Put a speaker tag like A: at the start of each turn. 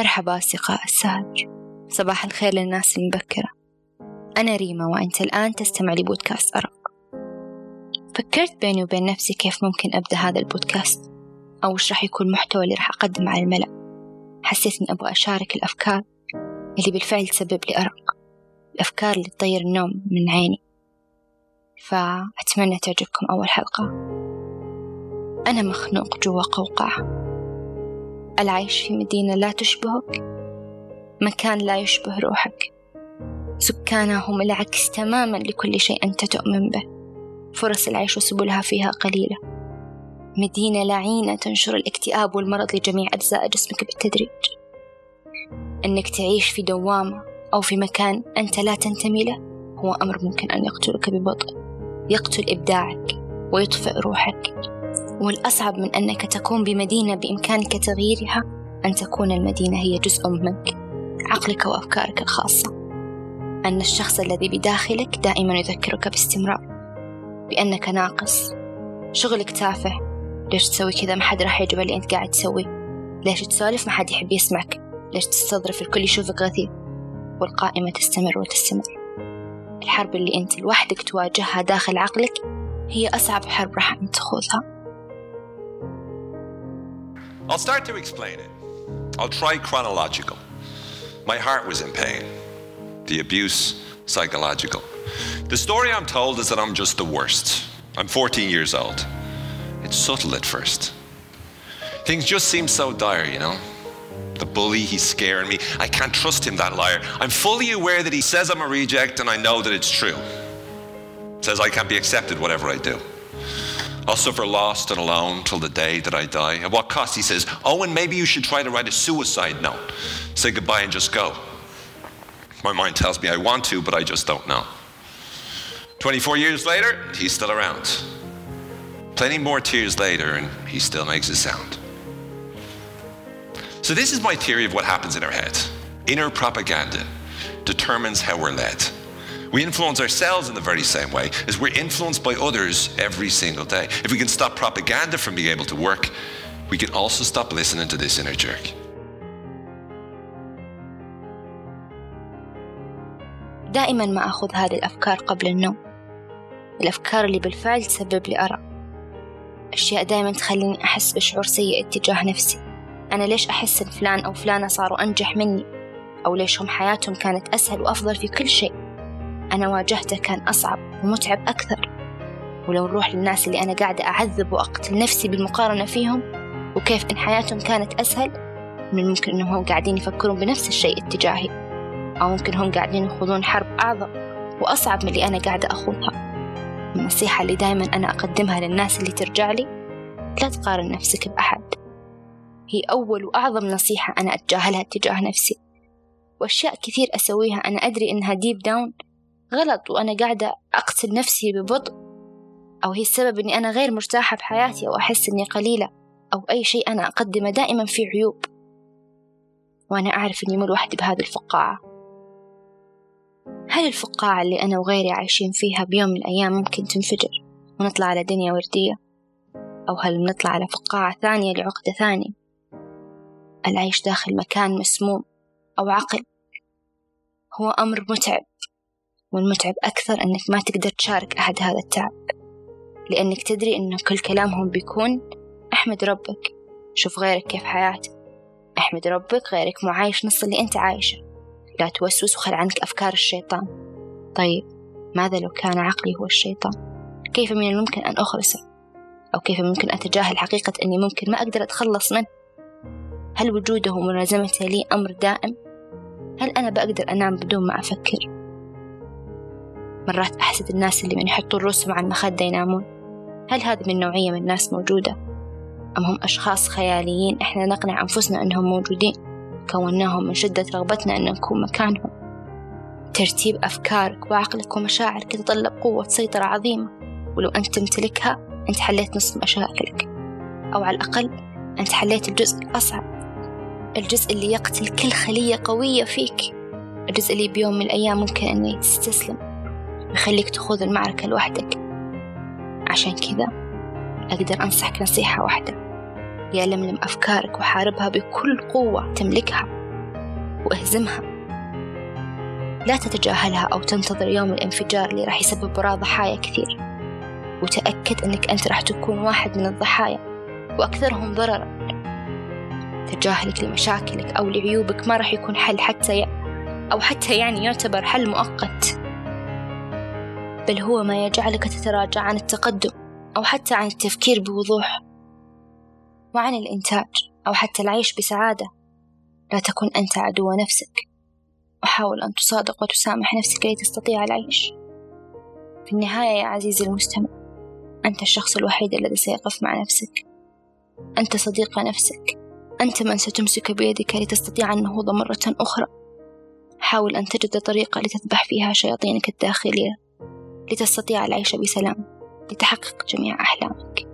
A: مرحبا أصدقاء السهر صباح الخير للناس المبكرة أنا ريما وأنت الآن تستمع لبودكاست أرق. فكرت بيني وبين نفسي كيف ممكن أبدأ هذا البودكاست؟ أو وش راح يكون المحتوى اللي راح أقدمه على الملأ؟ حسيت إني أبغى أشارك الأفكار اللي بالفعل تسبب لي أرق. الأفكار اللي تطير النوم من عيني. فأتمنى تعجبكم أول حلقة. أنا مخنوق جوا قوقعة. العيش في مدينة لا تشبهك مكان لا يشبه روحك. سكانها هم العكس تماما لكل شيء أنت تؤمن به. فرص العيش وسبلها فيها قليلة. مدينة لعينة تنشر الاكتئاب والمرض لجميع أجزاء جسمك بالتدريج. أنك تعيش في دوامة أو في مكان أنت لا تنتمي له هو أمر ممكن أن يقتلك ببطء. يقتل إبداعك ويطفئ روحك. والأصعب من أنك تكون بمدينة بإمكانك تغييرها أن تكون المدينة هي جزء منك عقلك وأفكارك الخاصة. أن الشخص الذي بداخلك دائما يذكرك باستمرار بأنك ناقص شغلك تافه. ليش تسوي كذا؟ ما حد راح يعجبه اللي أنت قاعد تسويه. ليش تسولف؟ ما حد يحب يسمعك. ليش تستظرف الكل يشوفك غثيث؟ والقائمة تستمر وتستمر. الحرب اللي أنت لوحدك تواجهها داخل عقلك هي أصعب حرب راح تخوضها.
B: I'll start to explain it. I'll try chronological. My heart was in pain. The abuse, psychological. The story I'm told is that I'm just the worst. I'm 14 years old. It's subtle at first. Things just seem so dire, you know? The bully, he's scaring me. I can't trust him, that liar. I'm fully aware that he says I'm a reject and I know that it's true. Says I can't be accepted, whatever I do. I'll suffer lost and alone till the day that I die. At what cost? He says, Owen, maybe you should try to write a suicide note. Say goodbye and just go. My mind tells me I want to, but I just don't know. 24 years later, he's still around. Plenty more tears later, and he still makes a sound. So, this is my theory of what happens in our head. Inner propaganda determines how we're led. We influence ourselves in the very same way as we're influenced by others every single day. If we can stop propaganda from being able to work, we can also stop listening to this inner jerk.
A: دائما ما أخذ هذه الأفكار قبل النوم. الأفكار اللي بالفعل تسبب لي أرق. أشياء دائما تخليني أحس بشعور سيء اتجاه نفسي. أنا ليش أحس إن فلان أو فلانة صاروا أنجح مني؟ أو ليش هم حياتهم كانت أسهل وأفضل في كل شيء؟ أنا واجهته كان أصعب ومتعب أكثر. ولو نروح للناس اللي أنا قاعدة أعذب وأقتل نفسي بالمقارنة فيهم وكيف إن حياتهم كانت أسهل من ممكن إنهم هم قاعدين يفكرون بنفس الشيء اتجاهي. أو ممكن هم قاعدين يخوضون حرب أعظم وأصعب من اللي أنا قاعدة أخوضها. النصيحة اللي دايما أنا أقدمها للناس اللي ترجع لي لا تقارن نفسك بأحد. هي أول وأعظم نصيحة أنا أتجاهلها اتجاه نفسي. وأشياء كثير أسويها أنا أدري إنها deep down غلط وأنا قاعدة أقتل نفسي ببطء أو هي السبب إني أنا غير مرتاحة بحياتي أو أحس إني قليلة أو أي شيء أنا أقدمه دائما فيه عيوب. وأنا أعرف إني مو لوحدي بهذه الفقاعة. هل الفقاعة اللي أنا وغيري عايشين فيها بيوم من الأيام ممكن تنفجر ونطلع على دنيا وردية؟ أو هل نطلع على فقاعة ثانية لعقدة ثانية؟ العيش داخل مكان مسموم أو عقل هو أمر متعب. والمتعب أكثر أنك ما تقدر تشارك أحد هذا التعب. لأنك تدري أن كل كلامهم بيكون أحمد ربك. شوف غيرك كيف حياته أحمد ربك غيرك مو عايش نص اللي أنت عايشه. لا توسوس وخل عنك أفكار الشيطان. طيب ماذا لو كان عقلي هو الشيطان؟ كيف من الممكن أن أخلصه؟ أو كيف ممكن أتجاهل حقيقة أني ممكن ما أقدر أتخلص منه؟ هل وجوده وملازمته لي أمر دائم؟ هل أنا بقدر أنام بدون ما أفكر؟ مرات أحسد الناس اللي من يحطون رؤوسهم على المخدة ينامون. هل هذه من نوعية من الناس موجودة؟ أم هم أشخاص خياليين إحنا نقنع أنفسنا أنهم موجودين كوناهم من شدة رغبتنا أن نكون مكانهم. ترتيب أفكارك وعقلك ومشاعرك يتطلب قوة سيطرة عظيمة. ولو أنت تمتلكها أنت حليت نصف مشاكلك أو على الأقل أنت حليت الجزء الأصعب. الجزء اللي يقتل كل خلية قوية فيك. الجزء اللي بيوم من الأيام ممكن أنه يستسلم. يخليك تخوض المعركة لوحدك. عشان كذا أقدر أنصحك نصيحة واحدة. يا لملم أفكارك وحاربها بكل قوة تملكها وأهزمها. لا تتجاهلها أو تنتظر يوم الانفجار اللي راح يسبب وراه ضحايا كثير. وتأكد أنك أنت راح تكون واحد من الضحايا وأكثرهم ضررا. تجاهلك لمشاكلك أو لعيوبك ما راح يكون حل حتى ي... أو حتى يعني يعتبر حل مؤقت. بل هو ما يجعلك تتراجع عن التقدم أو حتى عن التفكير بوضوح وعن الإنتاج أو حتى العيش بسعادة. لا تكن أنت عدو نفسك. وحاول أن تصادق وتسامح نفسك كي تستطيع العيش. في النهاية يا عزيزي المستمع أنت الشخص الوحيد الذي سيقف مع نفسك. أنت صديق نفسك. أنت من ستمسك بيدك لتستطيع النهوض مرة أخرى. حاول أن تجد طريقة لتذبح فيها شياطينك الداخلية. لتستطيع العيش بسلام لتحقق جميع أحلامك.